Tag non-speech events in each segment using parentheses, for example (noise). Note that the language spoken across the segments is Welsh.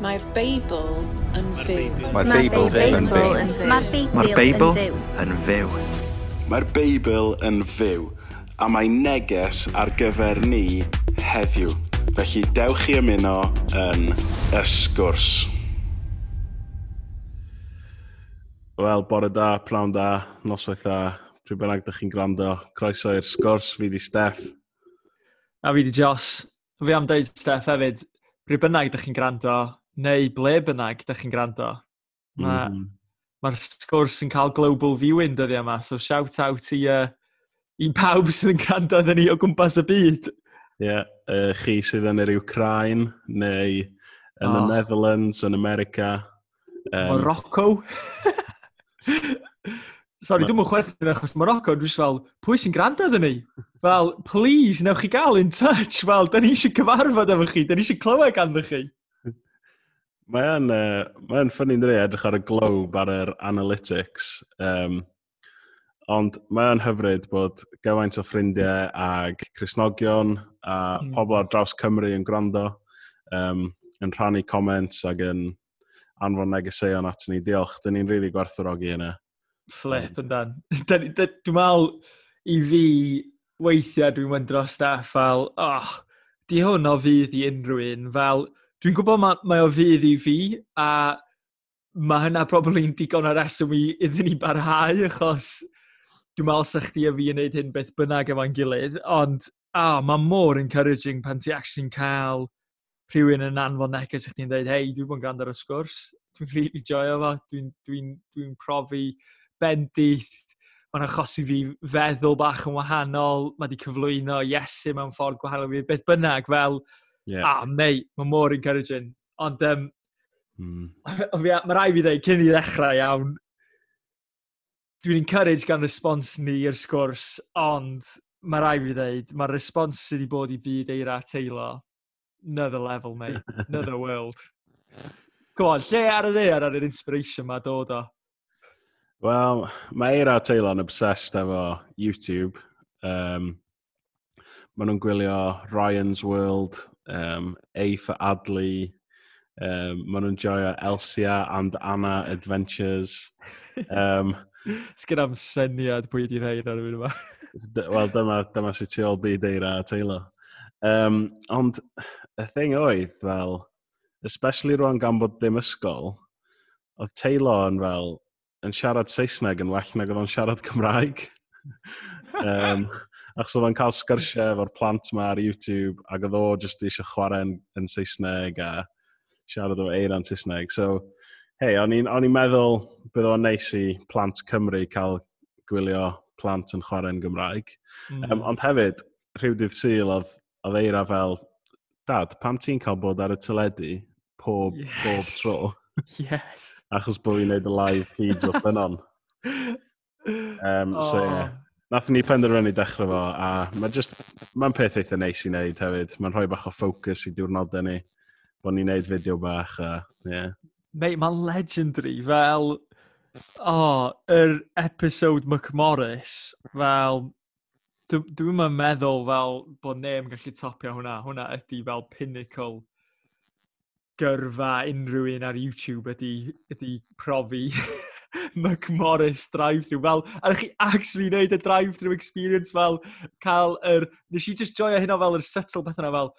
Mae'r Beibl yn fyw. Mae'r Beibl yn fyw. Mae'r Beibl yn fyw. Mae'r Beibl yn fyw. A mae neges ar gyfer ni heddiw. Felly dewch i ymuno yn ysgwrs. Wel, bore da, prawn da, noswaith da, pryd bynnag ydych chi'n gwrando. Croeso i'r sgwrs, fi di Steff. A fi di Jos. Fi am dweud Steff hefyd, pryd bynnag ydych chi'n gwrando, neu ble bynnag ydych chi'n gwrando. Mae'r mm. ma, mhm. sgwrs yn cael global viewing dyddi yma, so shout out i, uh, i pawb sydd yn gwrando ddyn ni o gwmpas y byd. Ie, yeah, uh, chi sydd yn yr Ukraine, neu yn oh. y Netherlands, yn America. Um, Morocco. (laughs) Sorry, dwi'n mwyn chwerthu'n achos Morocco, dwi'n fel, pwy sy'n gwrando ddyn ni? Fel, please, newch chi gael in touch, fel, da ni eisiau cyfarfod efo chi, da ni eisiau clywed ganddo chi. Mae'n uh, mae ffynnu'n dri edrych ar y globe ar yr analytics. Um, ond mae'n hyfryd bod gyfaint o ffrindiau ag Cresnogion a mm. pobl ar draws Cymru yn gwrando, um, yn rhannu comments ag yn anfon negeseuon at ni. Diolch, dyn ni'n rili really gwerthorogi yna. Flip yn (laughs) dan. Dwi'n meddwl i fi weithiau dwi'n mynd dros staff fel, oh, di hwn o fydd i unrhyw un, fel Dwi'n gwybod mae, mae o fydd i fi, a mae hynna probably'n digon ar reswm i iddyn ni barhau, achos dwi'n meddwl sa chdi a fi yn neud hyn beth bynnag efo'n gilydd, ond oh, mae mor encouraging pan ti actually'n cael rhywun yn anfon neges i ti'n dweud, hei, dwi'n bod yn gwrando ar y sgwrs, dwi'n really joio fo, dwi'n dwi dwi, profi bendith, mae'n achosi fi feddwl bach yn wahanol, mae wedi cyflwyno Iesu mewn ffordd gwahanol fi, beth bynnag, fel Yeah. Ah, mei, mae mor encouraging. Ond, um, mm. mae rai fi ddweud, cyn i ddechrau iawn, dwi'n encourage gan respons ni i'r sgwrs, ond mae rai fi ddweud, mae'r respons sydd wedi bod i byd eira teilo, another level, mate, another world. Go on, lle ar y ddeir ar yr inspiration mae dod o? Wel, mae eira Taylor yn obsessed efo YouTube. Um, maen nhw'n gwylio Ryan's World, um, A for Adley, um, maen nhw'n joio Elsia and Anna Adventures. Um, (laughs) Sgyn am syniad pwy ydi rhain ar yfyd yma. Wel, dyma, dyma sut ti ôl byd eira a teilo. Um, ond, y thing oedd, fel, especially rwan gan bod dim ysgol, oedd teilo yn fel, yn siarad Saesneg yn well nag oedd o'n siarad Cymraeg. (laughs) um, achos oedd o'n cael sgyrsiau efo'r plant ma ar YouTube, ac oedd o jyst eisiau chwarae yn, yn Saesneg a siarad o eira'n Saesneg. So, hei, o'n i'n meddwl bydd o'n neis i plant Cymru cael gwylio plant yn chwarae'n Gymraeg. Mm. Um, ond hefyd, rhyw dydd syl oedd, oedd eira fel, dad, pam ti'n cael bod ar y tyledu pob, yes. pob tro? (laughs) Yes. Achos bod fi'n neud y live feeds o (laughs) ffynon. Um, oh. So, yeah. Oh nath ni penderfynu dechrau fo, a mae'n just, mae'n peth eitha neis i wneud hefyd. Mae'n rhoi bach o ffocws i diwrnodau ni, bod ni'n neud fideo bach, a, yeah. Mate, mae'n legendary, fel, o, oh, yr episode McMorris, fel, dwi'n dwi meddwl fel bod neb yn gallu topio hwnna. Hwnna ydy fel pinnacle gyrfa unrhyw un ar YouTube ydy, ydy profi (laughs) McMorris drive-thru. Fel, a chi actually wneud y drive-thru experience fel cael yr... Nes i just joio hynna fel yr settle beth yna fel...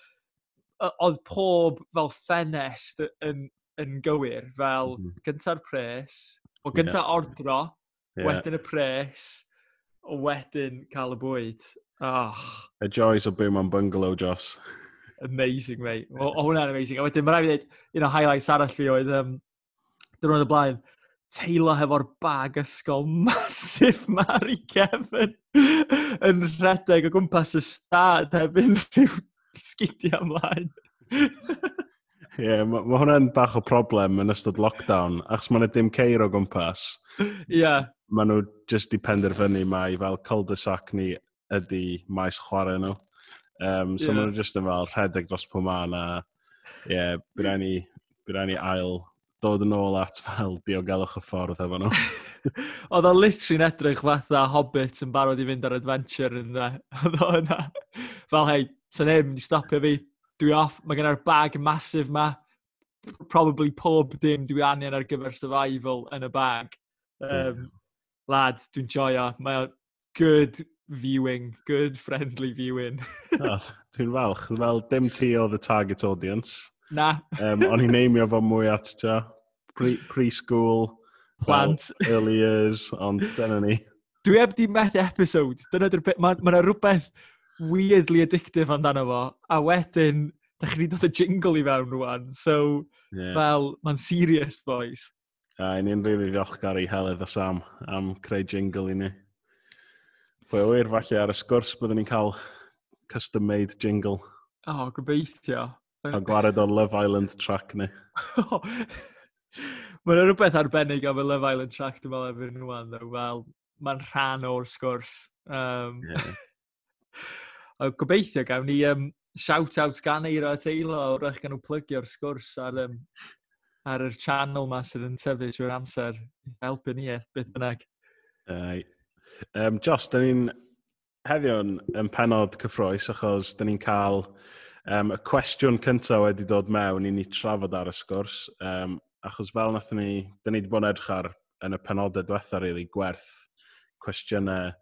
Oedd pob fel ffenest yn, yn gywir, fel mm -hmm. gynta'r pres, o gynta yeah. ordro, yeah. wedyn y pres, o wedyn cael y bwyd. Oh. Y joys o byw mewn bungalow, Joss. amazing, mate. O, o hwnna'n amazing. A wedyn, mae'n rhaid i ddweud, un o highlights arall fi oedd, um, dyn nhw'n y blaen, teilo hefo'r bag ysgol (laughs) masif Mari Kevin yn rhedeg o gwmpas y stad heb unrhyw sgidio ymlaen. Ie, yeah, mae ma hwnna'n bach o problem yn ystod lockdown, achos mae yna dim ceir o gwmpas. Ie. Yeah. Mae nhw jyst i penderfynu mai fel cul-de-sac ni ydy maes chwarae nhw. Um, so yeah. mae nhw jyst yn fel rhedeg dros pwy ma na, ie, yeah, bydd rhaid ni ail dod yn ôl at (laughs) fel diogelwch y ffordd efo nhw. (laughs) Oedd o literally'n edrych fatha Hobbit yn barod i fynd ar adventure yn dda. (laughs) Oedd o yna. Fel hei, sy'n neb mynd i stopio fi. Dwi off, mae genna'r bag masif ma. Probably pob dim dwi anion ar gyfer survival yn y bag. Um, lad, dwi'n joio. Mae good viewing, good friendly viewing. oh, dwi'n falch. Fel dim ti o the target audience. Na. Um, o'n i'n neimio fo mwy at ta. Pre-school. Pre Plant. Well, early years, ond dyna ni. Dwi heb di methu episode. Dyna dy'r bit. Mae yna ma rhywbeth weirdly addictive amdano fo. A wedyn, da chi wedi dod y jingle i fewn rwan. So, yeah. fel, mae'n serious, boys. A uh, ni'n rili ddiolchgar i Heledd a Sam am creu jingle i ni. Pwy wir, falle ar y sgwrs byddwn ni'n cael custom-made jingle. O, oh, gobeithio. Cael gwared o Love Island track ni. (laughs) Mae'n rhywbeth arbennig am y Love Island track dwi'n meddwl efo'n nhw'n Wel, mae'n rhan o'r sgwrs. Um, yeah. (laughs) gobeithio gawn ni um, shout-out gan eira a teilo o'r eich gan nhw plygio'r sgwrs ar, um, ar yr channel ma sydd yn tyfu trwy'r amser. Helpu ni eith beth bynnag. Uh, um, Jos, da ni'n heddiw'n yn penod cyffroes achos da ni'n cael Um, y cwestiwn cyntaf wedi dod mewn i ni trafod ar y sgwrs, um, achos fel nath ni, da ni wedi bod yn edrych ar yn y penodau diwethaf, really, gwerth cwestiynau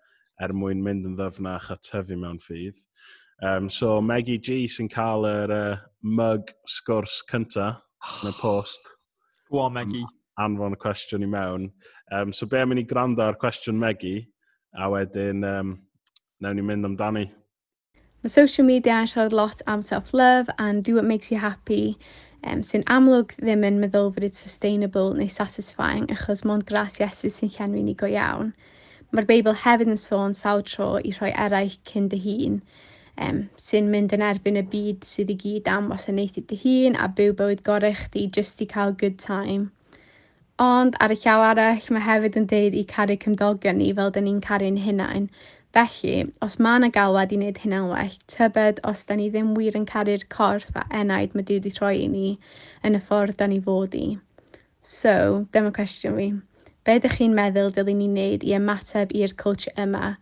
er mwyn mynd yn ddyfnach a tyfu mewn ffydd. Um, so, Maggie G sy'n cael yr uh, mug sgwrs cyntaf yn y (sighs) post. Gwa, Maggie. Anfon y cwestiwn i mewn. Um, so, be am i ni gwrando ar cwestiwn Maggie, a wedyn um, newn ni mynd amdani. Mae social media yn siarad lot am self-love and do what makes you happy um, sy'n amlwg ddim yn meddwl fod it's sustainable neu satisfying achos mond gras Iesu sy'n llenwi ni go iawn. Mae'r Beibl hefyd yn sôn sawl tro i rhoi eraill cyn dy hun um, sy'n mynd yn erbyn y byd sydd i gyd am wasanaethu dy hun a byw bywyd gorau chdi just i cael good time. Ond ar y llaw arall, mae hefyd yn deud i caru cymdogion ni fel dyn ni'n caru'n hunain, Felly, os mae yna galwad i wneud hynna'n well, tybed os da ni ddim wir yn caru'r corff a enaid mae Dyw wedi troi i ni yn y ffordd da ni fod i. So, dyma cwestiwn fi. Be ydych chi'n meddwl dylwn ni wneud i ymateb i'r culture yma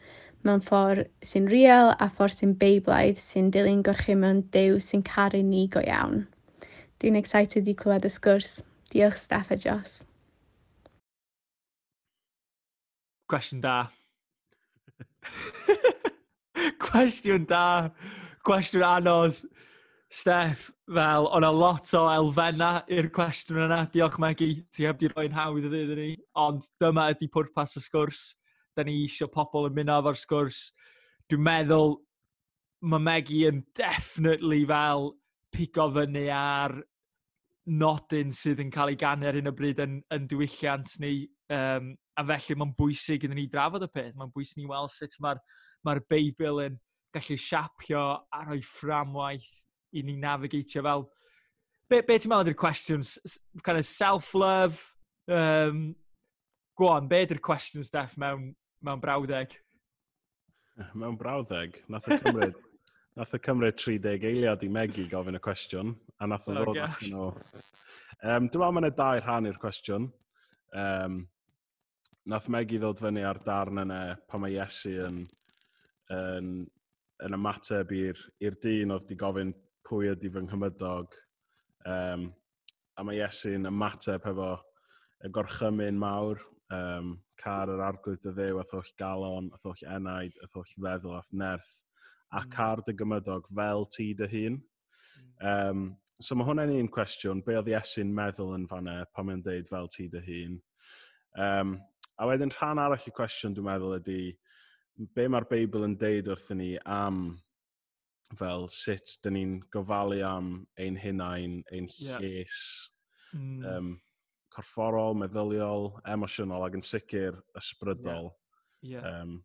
mewn ffordd sy'n real a ffordd sy'n beiblaidd sy'n dilyn gorchymon Dyw sy'n caru ni go iawn. Dwi'n excited i clywed y sgwrs. Diolch Steph a Joss. Cwestiwn da. (laughs) Cwestiwn da. Cwestiwn anodd. Steff, fel, o'n a lot o elfenna i'r cwestiwn yna. Diolch, Megi. Ti heb di roi'n hawdd y ddyn ni. Ond dyma ydy pwrpas y sgwrs. Da ni eisiau pobl yn mynd o'r sgwrs. Dwi'n meddwl mae Megi yn definitely fel pigo fyny ar nodyn sydd yn cael ei ganu ar hyn o bryd yn, yn diwylliant ni. Um, a felly mae'n bwysig iddyn ni drafod y peth. Mae'n bwysig ni weld sut mae'r mae Beibl yn gallu siapio a rhoi fframwaith i ni navigatio fel... Be, be ti'n meddwl ydy'r cwestiwn? Kind of self-love? Um, go on, be ydy'r cwestiwn, Steph, mewn, mewn brawddeg? Mewn brawddeg? Nath y cymryd... (laughs) nath y cymryd 30 eiliad i Megi gofyn y cwestiwn, a nath yn oh, ddod allan o... Um, dwi'n meddwl mae'n dau rhan i'r cwestiwn. Um, nath Megi ddod fyny ar darn yna pan mae Iesu yn, yn, yn ymateb i'r dyn oedd di gofyn pwy ydi fy nghymydog. Um, a mae Iesu'n ymateb efo y gorchymyn mawr, um, car yr arglwydd y ddew, ath holl galon, ath holl enaid, ath holl feddwl, ath nerth, a mm. car dy gymydog fel ti dy hun. Um, so mae hwnna'n un cwestiwn, be oedd Iesu'n meddwl yn fanna pan mae'n deud fel ti dy hun. Um, A wedyn rhan arall y cwestiwn dwi'n meddwl ydy, be mae'r Beibl yn deud wrthyn ni am fel sut dyn ni'n gofalu am ein hunain, ein yeah. lles, mm. um, corfforol, meddyliol, emosiynol ac yn sicr ysbrydol. Yeah. Yeah. Um,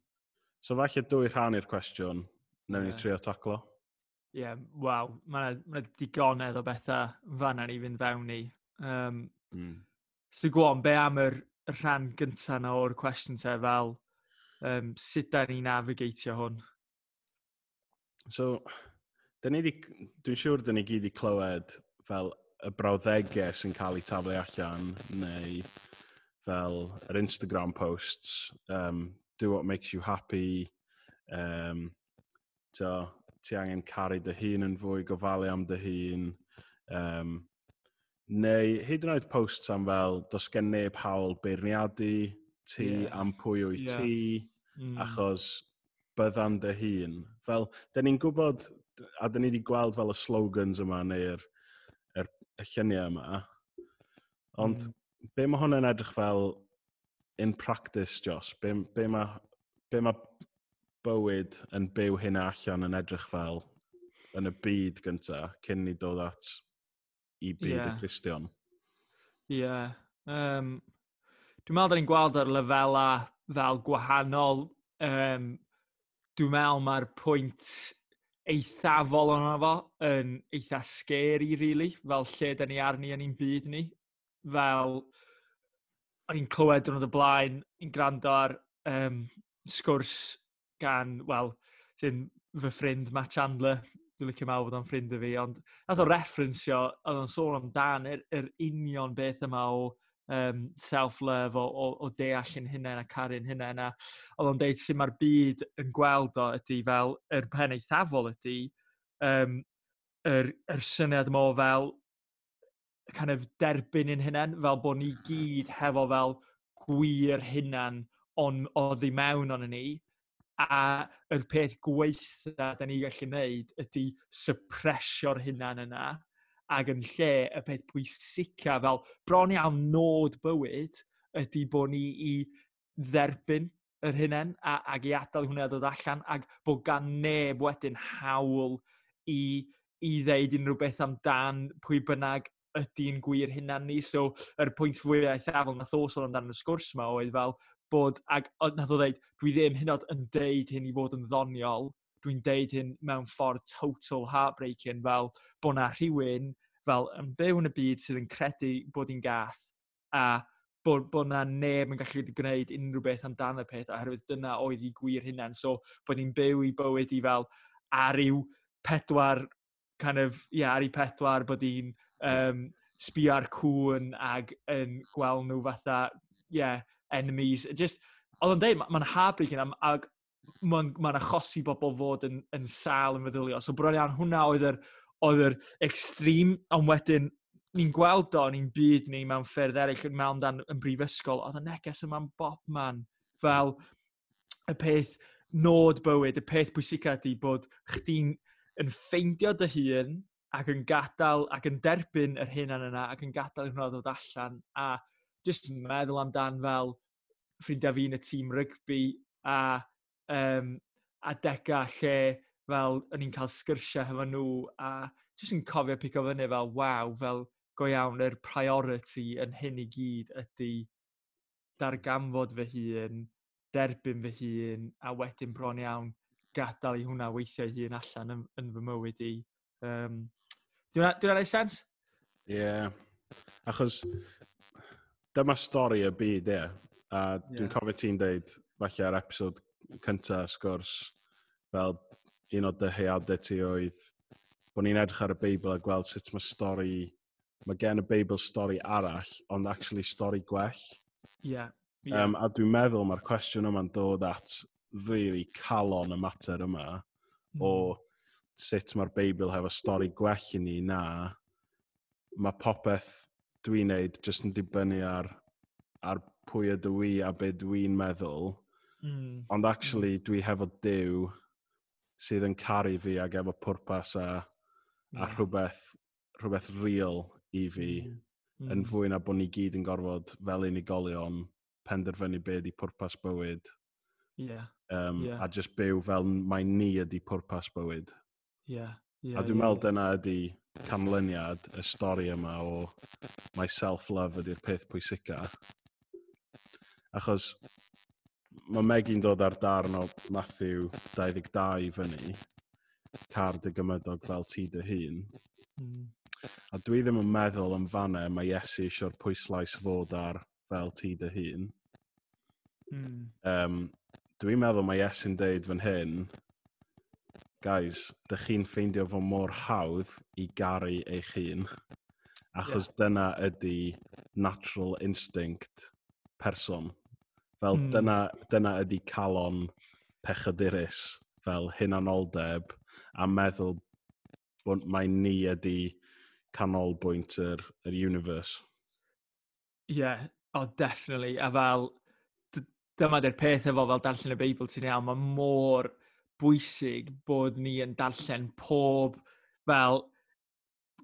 so falle dwy rhan i'r cwestiwn, newn yeah. ni trio taclo. Ie, yeah, waw, mae yna ma digonedd o bethau fan i fynd fewn i. Um, mm. So gwon, be am yr rhan gyntaf na o'r cwestiwn te fel um, sut da ni navigatio hwn? So, dwi'n siŵr dyn ni gyd i clywed fel y brawddegau sy'n cael eu taflu allan neu fel yr Instagram posts, um, do what makes you happy, um, so, ti angen caru dy hun yn fwy, gofalu am dy hun, um, neu hyd yn oed posts am fel, does gen neb hawl beirniadu ti yeah. am pwy o'i yeah. ti, mm. achos byddan dy hun. Fel, da ni'n gwybod, a da ni wedi gweld fel y slogans yma neu'r er, y lluniau yma, ond mm. be mae hwnna'n edrych fel in practice, Jos? Be, be mae be ma bywyd yn byw hynna allan yn edrych fel yn y byd gyntaf, cyn ni dod at i byd yeah. y Cristion. Ie. Yeah. Um, dwi'n meddwl da ni'n gweld ar lefela fel gwahanol. Um, dwi'n meddwl mae'r pwynt eithafol o'n fo yn eitha scary, really, fel lle da ni arni yn ein byd ni. Fel, o'n i'n clywed yn y blaen, i'n gwrando ar um, sgwrs gan, wel, sy'n fy ffrind Matt Chandler, dwi'n licio mawr bod o'n ffrind i fi, ond nath o referensio, oedd o'n sôn amdan yr, yr union beth yma o um, self-love, o, o, o deall yn hunain a caru'n hunain, a oedd o'n deud sy'n mae'r byd yn gweld o ydy fel, yr pen eithafol ydy, um, yr, yr syniad mo fel kind of derbyn yn hunain, fel bod ni gyd hefo fel gwir hunain on, o ddi mewn o'n ni, a yr peth gweitha da ni gallu wneud ydy suppresio'r hunan yna ac yn lle y peth pwysica fel bron iawn nod bywyd ydy bod ni i dderbyn yr hunain a, ac i adael hwnna dod allan ac bod gan neb wedyn hawl i, i ddeud unrhyw beth amdan pwy bynnag ydy'n gwir hunan ni. So, yr er pwynt fwy a eithafol nath thos o'n amdano'n y sgwrs yma oedd fel, bod, ag nath o ddeud, dwi ddim hynod yn deud hyn i fod yn ddoniol, dwi'n deud hyn mewn ffordd total heartbreaking, fel bod na rhywun fel yn byw yn y byd sydd yn credu bod hi'n gath, a bod, bod na neb yn gallu gwneud unrhyw beth amdano peth, oherwydd dyna oedd hi gwir hynna'n So, bod hi'n byw i bywyd i fel ar i'w pedwar, kind of, yeah, ar ariw pedwar, bod hi'n um, sbio ar cwn ag yn gweld nhw fatha, yeah, enemies. Just, oedd yn dweud, mae'n habrig yna, ag mae'n ma achosi bobl fod yn, yn sal yn feddyliol. So bron iawn hwnna oedd yr, oedd yr extreme, ond wedyn ni'n gweld o, ni'n byd ni mewn ffyrdd eraill yn mewn dan yn brifysgol, oedd y neges yma'n bob man fel y peth nod bywyd, y peth pwysica ydy bod chdi'n yn ffeindio dy hun ac yn gadael ac yn derbyn yr hyn yna ac yn gadael hwnna ddod allan a jyst yn meddwl amdan fel ffrindiau fi yn y tîm rygbi a, um, a dega lle fel o'n i'n cael sgyrsiau hefo nhw a jyst yn cofio pico fyny fel waw, fel go iawn yr priority yn hyn i gyd ydy darganfod fy hun, derbyn fy hun a wedyn bron iawn gadael i hwnna weithio hun allan yn, yn fy mywyd i. Um, Dwi'n rhaid sens? Ie. Yeah. Achos dyma stori y byd, ie. A dwi'n yeah. cofio ti'n deud, falle ar episod cynta sgwrs, fel un o dy heiadau ti oedd, bod ni'n edrych ar y Beibl a gweld sut mae stori, mae gen y Beibl stori arall, ond actually stori gwell. Ie. Yeah. yeah. Um, a dwi'n meddwl mae'r cwestiwn yma'n dod at really calon y mater yma mm. o hmm. sut mae'r Beibl hefo stori gwell i ni na mae popeth dwi'n neud jyst yn dibynnu ar, ar pwy ydw i a be dwi'n meddwl, mm. ond actually hmm. dwi hefo Dyw sydd yn caru fi ac efo pwrpas a, mm. a hmm. rhywbeth, rhywbeth real i fi mm. yn hmm. fwy na bod ni gyd yn gorfod fel unigolion penderfynu be di pwrpas bywyd. Yeah. Um, yeah. A just byw fel mae ni ydi pwrpas bywyd. Yeah. Yeah, a dwi'n yeah, meddwl dyna ydi canlyniad y stori yma o mae self-love ydy'r peth pwysica. Achos mae Megi'n dod ar darn o Matthew 22 fyny, car dy gymydog fel ti dy hun. Mm. A dwi ddim yn meddwl yn fanna mae Iesu eisiau'r pwyslais fod ar fel ti dy hun. Mm. Um, dwi'n meddwl mae Iesu'n deud fan hyn, guys, dych chi'n ffeindio fo mor hawdd i garu eich hun. Achos yeah. dyna ydy natural instinct person. Fel mm. dyna, dyna ydy calon pechadurus, fel hunanoldeb, a meddwl bod mae ni ydy canolbwynt yr, yr universe. Ie, yeah, oh, definitely. A fel, dyma dy'r peth efo fel darllen y Beibl ti'n iawn, mae mor bwysig bod ni yn darllen pob fel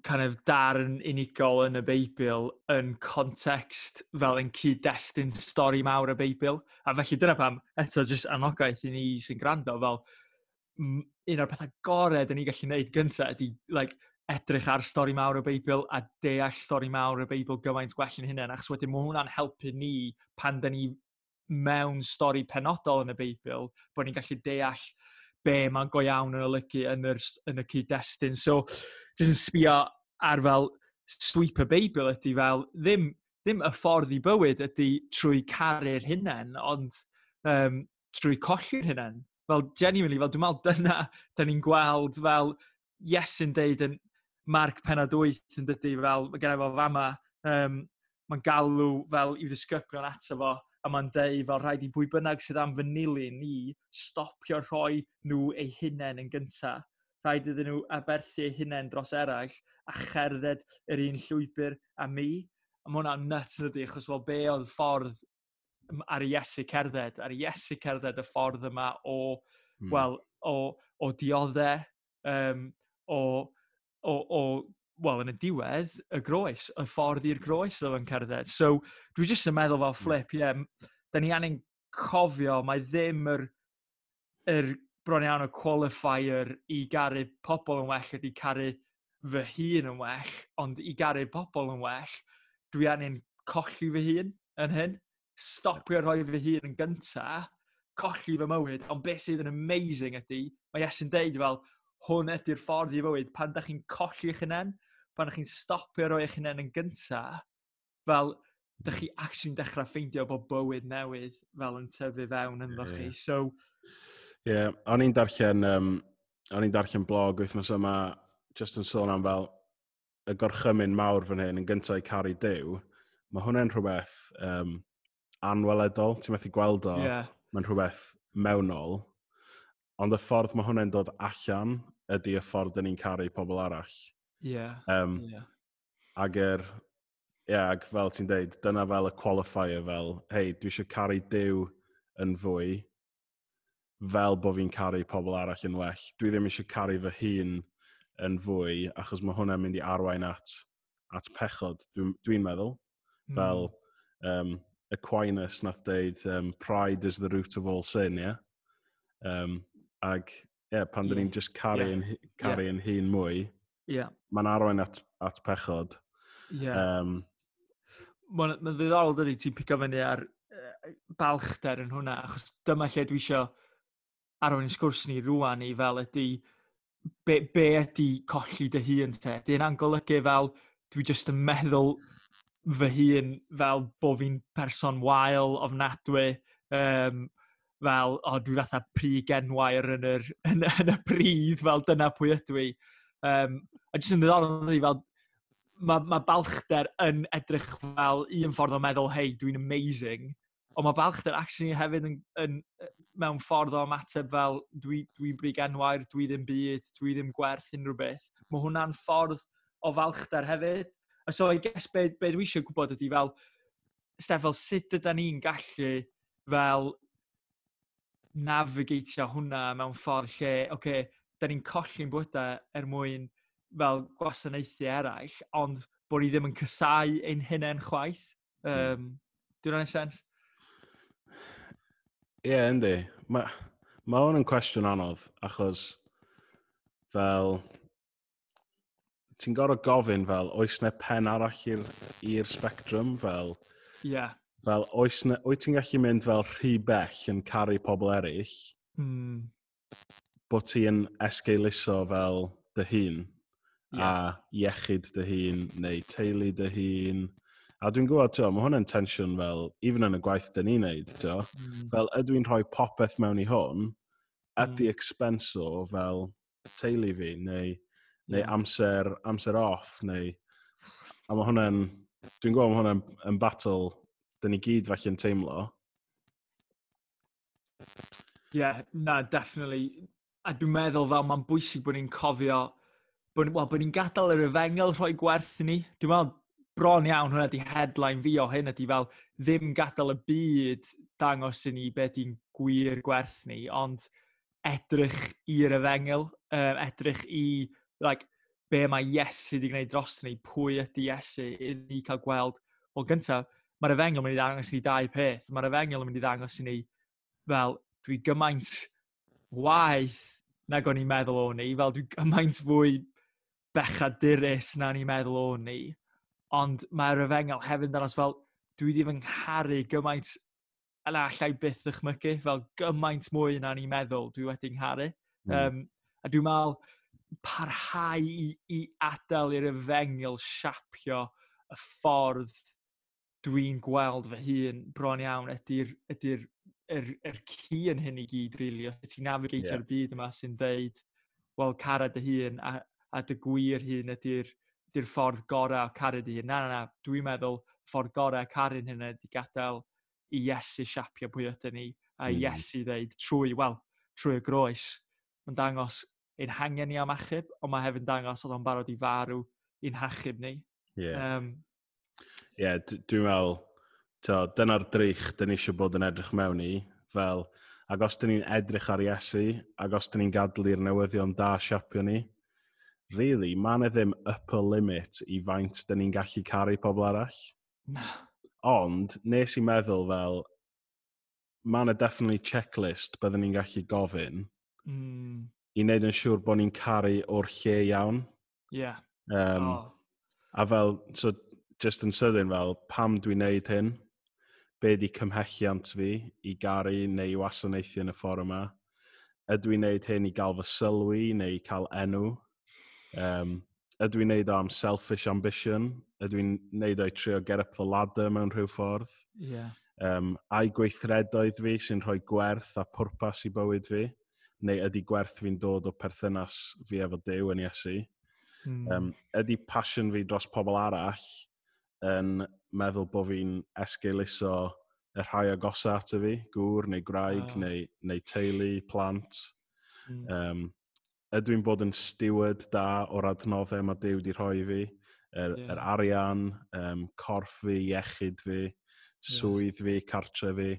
kind of darn unigol yn y Beibl yn context fel yn cyd-destun stori mawr y Beibl. A felly dyna pam, eto, jyst anogaeth i ni sy'n gwrando fel un o'r pethau gorau dyn ni gallu gwneud gyntaf ydy like, edrych ar stori mawr y Beibl a deall stori mawr y Beibl gymaint gwell yn hynny. Achos wedyn mae hwnna'n helpu ni pan da ni mewn stori penodol yn y Beibl, bod ni'n gallu deall be mae'n go iawn yn olygu yn, yr, yn y cyd-destun. So, jyst yn sbio ar fel sweep y Beibl ydy fel ddim, ddim y ffordd i bywyd ydy trwy caru'r hunain, ond um, trwy colli'r hunain. Fel genuinely, fel dwi'n meddwl dyna da ni'n gweld fel yes yn deud yn marc penod 8 yn dydy fel gen i fel fama um, mae'n galw fel i'w ddisgyblion ato fo, a mae'n deud fel rhaid i bwy bynnag sydd am fy ni stopio rhoi nhw eu hunain yn gyntaf rhaid iddyn nhw aberthu eu hunain dros eraill a cherdded yr un llwybr a mi. A mae hwnna'n nuts yn ydy, achos fel be oedd ffordd ar Iesu cerdded, ar Iesu cerdded y ffordd yma o, mm. wel, o, o dioddau, um, o, o, o wel, yn y diwedd, y groes, y ffordd i'r groes oedd yn cerdded. So, dwi jyst yn meddwl fel hmm. flip, ie, yeah, da ni angen cofio, mae ddim yr, yr bron iawn o qualifier i garu pobl yn well ydy caru fy hun yn well, ond i garu pobl yn well, dwi angen colli fy hun yn hyn, stopio rhoi fy hun yn gynta, colli fy mywyd, ond beth sydd yn amazing ydy, mae Iesu'n deud fel, hwn ydy'r ffordd i fywyd, pan da chi'n colli eich hunain, pan da chi'n stopio rhoi eich hunain yn gyntaf, fel, da chi actually'n dechrau ffeindio bod bywyd newydd fel yn tyfu fewn ynddo chi. So, Ie, yeah, o'n i'n darllen, um, o'n i'n darllen blog wythnos yma, just yn sôn am fel y gorchymyn mawr fan hyn yn gyntaf i caru dew, mae hwnna'n rhywbeth um, anweledol, ti'n methu gweld o, yeah. mae'n rhywbeth mewnol, ond y ffordd mae hwnna'n dod allan ydy y ffordd dyn ni'n caru pobl arall. Ie. Yeah. Um, yeah. Ag er, yeah, ag fel ti'n deud, dyna fel y qualifier fel, hei, dwi eisiau caru dew yn fwy, fel bod fi'n caru pobl arall yn well. Dwi ddim eisiau caru fy hun yn fwy, achos mae hwnna'n mynd i arwain at, at pechod, dwi'n dwi, meddwl. Mm. Fel um, Aquinas nath deud, um, pride is the root of all sin, ie? Yeah? Um, ag, ie, yeah, pan yeah. dyn ni'n just caru, yeah. yn, caru yeah. yn hun mwy, yeah. mae'n arwain at, at pechod. Yeah. Um, Mae'n ma ddiddorol dydy ti'n pico fyny ar uh, balchder yn hwnna, achos dyma lle dwi eisiau arwain yn sgwrs ni rwan i fel ydy be, be ydy colli dy hun te? Dy'n angolygu fel dwi jyst yn meddwl fy hun fel bod fi'n person wael, ofnadwy, um, fel, o, dwi fatha pri genwair yn, yr, (laughs) yn, yn y pridd, fel dyna pwy ydw i. Um, a jyst yn ddiddorol i fel, mae ma balchder yn edrych fel un ffordd o meddwl, hei, dwi'n amazing, Ond mae Balchder actually hefyd yn, yn, mewn ffordd o ymateb fel dwi'n dwi, brig enwair, dwi ddim byd, dwi ddim gwerth unrhyw beth. Mae hwnna'n ffordd o falchder hefyd. A so, I guess, be, be dwi eisiau gwybod ydy fel, Steph, fel sut ydyn ni'n gallu fel navigatio hwnna mewn ffordd lle, oce, okay, da ni'n colli'n bwydau er mwyn fel gwasanaethu eraill, ond bod ni ddim yn cysau ein hunain chwaith. Um, mm. Dwi'n rhan sens? Ie, yeah, yndi. Mae ma hwn yn cwestiwn anodd, achos fel... Ti'n gorfod gofyn fel, oes na pen arall i'r spectrum, fel... Ie. Yeah. Fel, oes na... oes ti'n gallu mynd fel rhy bell yn caru pobl eraill, mm. bod ti'n esgeuluso fel dy hun, yeah. a iechyd dy hun, neu teulu dy hun, A dwi'n gwybod, tio, mae hwnna'n tensiwn fel, even yn y gwaith dyn ni'n neud, tio, mm. fel ydw i'n rhoi popeth mewn i hwn, at mm. the hmm. expense o fel teulu fi, neu, neu yeah. amser, amser off, neu... A mae hwnna'n... Dwi'n gwybod mae hwnna'n yn battle dyn ni gyd falle teimlo. Yeah, na, definitely. A dwi'n meddwl fel mae'n bwysig bod ni'n cofio bod, well, bod ni'n gadael yr efengel rhoi gwerth ni. Dwi'n meddwl bron iawn hwnna di headline fi o hyn ydi fel ddim gadael y byd dangos i ni beth i'n gwir gwerth ni, ond edrych i'r efengel, um, edrych i like, be mae Iesu wedi gwneud dros ni, pwy ydy Iesu, i ni cael gweld. Wel gyntaf, mae'r efengel yn mynd i ddangos i ni dau peth. Mae'r efengel yn mynd i ddangos i ni, fel, dwi gymaint waith nag o'n i'n meddwl o'n i, fel dwi gymaint fwy bechadurus na o'n i'n meddwl o'n i ond mae'r yfengel hefyd yn danos fel, dwi wedi fy ngharu gymaint yna allai byth ychmygu, fel gymaint mwy na ni'n meddwl dwi wedi ngharu. Mm. Um, a dwi'n meddwl parhau i, i adael i'r yfengel siapio y ffordd dwi'n gweld fy hun bron iawn ydy'r ydy yr, yr, yr cu yn hyn i gyd, rili. Really. Os ti'n navigatio'r yeah. byd yma sy'n dweud, wel, cara dy hun a, a dy gwir hun ydy'r di'r ffordd gorau o caru dy hun. Na, na, na, dwi'n meddwl ffordd gorau caru'n hynny di gadael i Iesu siapio pwy ydyn ni, a mm. Iesu ddeud trwy, wel, trwy y groes, mae'n dangos ein hangen ni am achub, ond mae hefyd dangos oedd o'n barod i farw i'n hachub ni. Ie, yeah. um, yeah, dwi'n meddwl, dyna'r drych dyn ni eisiau bod yn edrych mewn i, fel, ac os dyn ni'n edrych ar Iesu, ac os dyn ni'n gadlu'r newyddion da siapio ni, really, mae yna ddim upper limit i faint dyn ni'n gallu caru pobl arall. Na. Ond, nes i meddwl fel, mae yna definitely checklist byddwn ni'n gallu gofyn mm. i wneud yn siŵr bod ni'n caru o'r lle iawn. Yeah. Um, oh. A fel, so, just yn sydyn fel, pam dwi'n neud hyn? Be di cymhelliant fi i garu neu i wasanaethu yn y ffordd yma? Ydw i'n neud hyn i gael fy sylwi neu i cael enw? Um, ydw i'n neud o am selfish ambition? Ydw i'n neud o'i trio get up the ladder mewn rhyw ffordd? Yeah. Um, a'i gweithredoedd fi sy'n rhoi gwerth a pwrpas i bywyd fi? Neu ydy gwerth fi'n dod o perthynas fi efo dew yn Iesu? Mm. Um, hmm. ydy passion fi dros pobl arall yn meddwl bod fi'n esgeuluso y rhai agosa ato fi, gŵr neu graig oh. neu, neu teulu, plant. Mm. Um, ydw i'n bod yn steward da o'r adnoddau mae Dyw wedi rhoi fi, yr, yeah. yr arian, um, corff fi, iechyd fi, swydd yes. fi, cartre fi.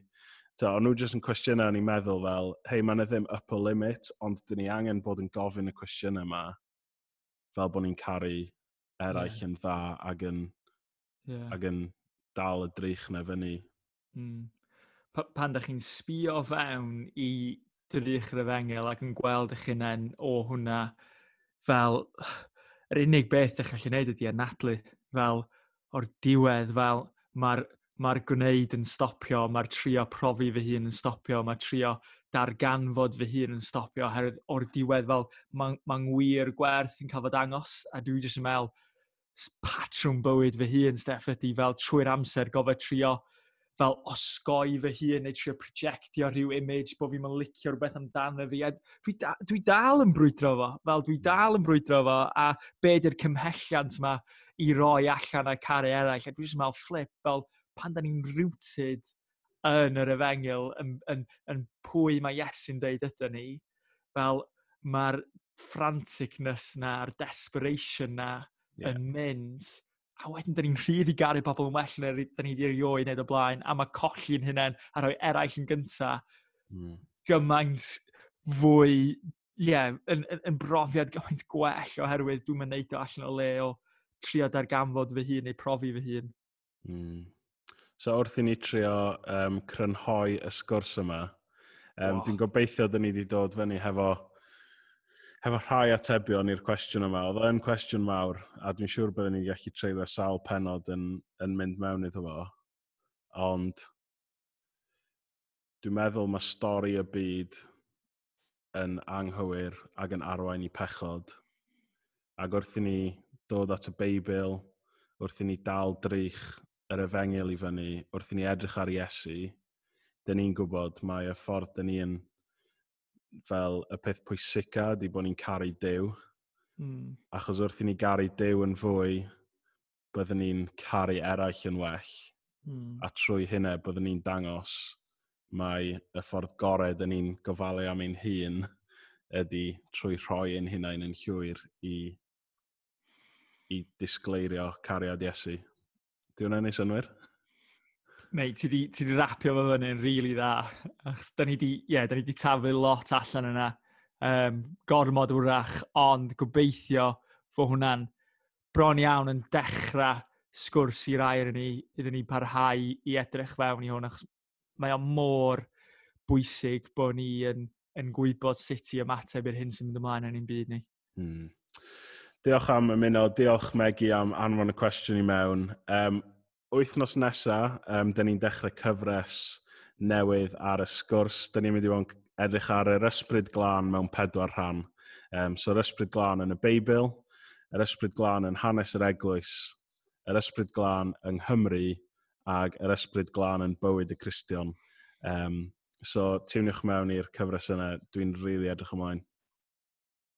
So, o'n nhw jyst yn cwestiynau ni'n meddwl fel, hei, mae'n ddim upper limit, ond dyn ni angen bod yn gofyn y cwestiynau yma fel bod ni'n caru eraill yeah. yn dda ac yn, yeah. ac yn dal y drych na fyny. Mm. Pa, pan da chi'n sbio fewn i drych yr efengel ac yn gweld eich hunain o hwnna fel yr unig beth ydych chi'n gwneud ydy anadlu fel o'r diwedd fel mae'r mae gwneud yn stopio, mae'r trio profi fy hun yn stopio, mae'r trio darganfod fy hun yn stopio oherwydd o'r diwedd fel mae'n ma wir gwerth yn cael fod angos a dwi jyst yn meddwl patrwm bywyd fy hun, Steff, ydy fel trwy'r amser gofod trio fel osgoi fy hun neu trio projectio rhyw image bod fi'n licio rhywbeth amdano fi. A dwi, da, dwi dal yn brwydro fo, fel dwi hmm. dal yn brwydro fo a be di'r cymhelliant yma i roi allan a caru eraill. A dwi'n jyst meddwl flip fel pan da ni'n rooted yn yr efengil yn, yn, yn pwy mae Iesu'n deud ydy ni, fel mae'r franticness na, a'r desperation na yeah. yn mynd a wedyn dyn ni'n rhydd i garu pobl yn well na dyn ni wedi erioed wneud o blaen, a mae colli'n hynna'n a rhoi eraill yn gynta mm. gymaint fwy, ie, yeah, yn, yn, yn, brofiad gymaint gwell oherwydd dwi'n mynd neud o allan o le o trio darganfod fy hun neu profi fy hun. Mm. So wrth i ni trio um, crynhoi y sgwrs yma, um, oh. dwi'n gobeithio dyn ni wedi dod fyny hefo hefo rhai atebion i'r cwestiwn yma. Oedd yn cwestiwn mawr, a dwi'n siŵr byddwn ni'n gallu treulio sawl penod yn, yn mynd mewn iddo fo. Ond dwi'n meddwl mae stori y byd yn anghywir ac yn arwain i pechod. Ac wrth i ni dod at y Beibl, wrth i ni dal drych yr efengil i fyny, wrth i ni edrych ar Iesu, dyn ni'n gwybod mae y ffordd dyn ni'n fel y peth pwysica di bod ni'n caru dew. Mm. Achos wrth i ni garu dew yn fwy, byddwn ni'n caru eraill yn well. Mm. A trwy hynna byddwn ni'n dangos mae y ffordd gorau dyn ni'n gofalu am ein hun (laughs) ydy trwy rhoi ein hunain yn llwyr i, i disgleirio cariad Iesu. Di hwnna'n ei synwyr? mate, ti di, ti di rapio fo fyny'n rili really dda. Achos da ni di, yeah, da ni di taflu lot allan yna. Um, gormod wrach, ond gobeithio fo hwnna'n bron iawn yn dechrau sgwrs i'r air ni, iddyn ni parhau i edrych fewn i hwn, achos mae o mor bwysig bod ni yn, yn gwybod sut i ymateb i'r hyn sy'n mynd ymlaen yn ein byd ni. Hmm. Diolch am ymuno, diolch Megi am anfon y cwestiwn i mewn. Um, wythnos nesaf, um, dyn ni'n dechrau cyfres newydd ar y sgwrs. Dyn ni'n mynd i fod edrych ar yr ysbryd glân mewn pedwar rhan. Um, so, yr ysbryd glân yn y Beibl, yr ysbryd glân yn hanes yr eglwys, yr ysbryd glân yng Nghymru ac yr ysbryd glân yn bywyd y Cristion. Um, so, tiwniwch mewn i'r cyfres yna. Dwi'n rili really edrych ymlaen.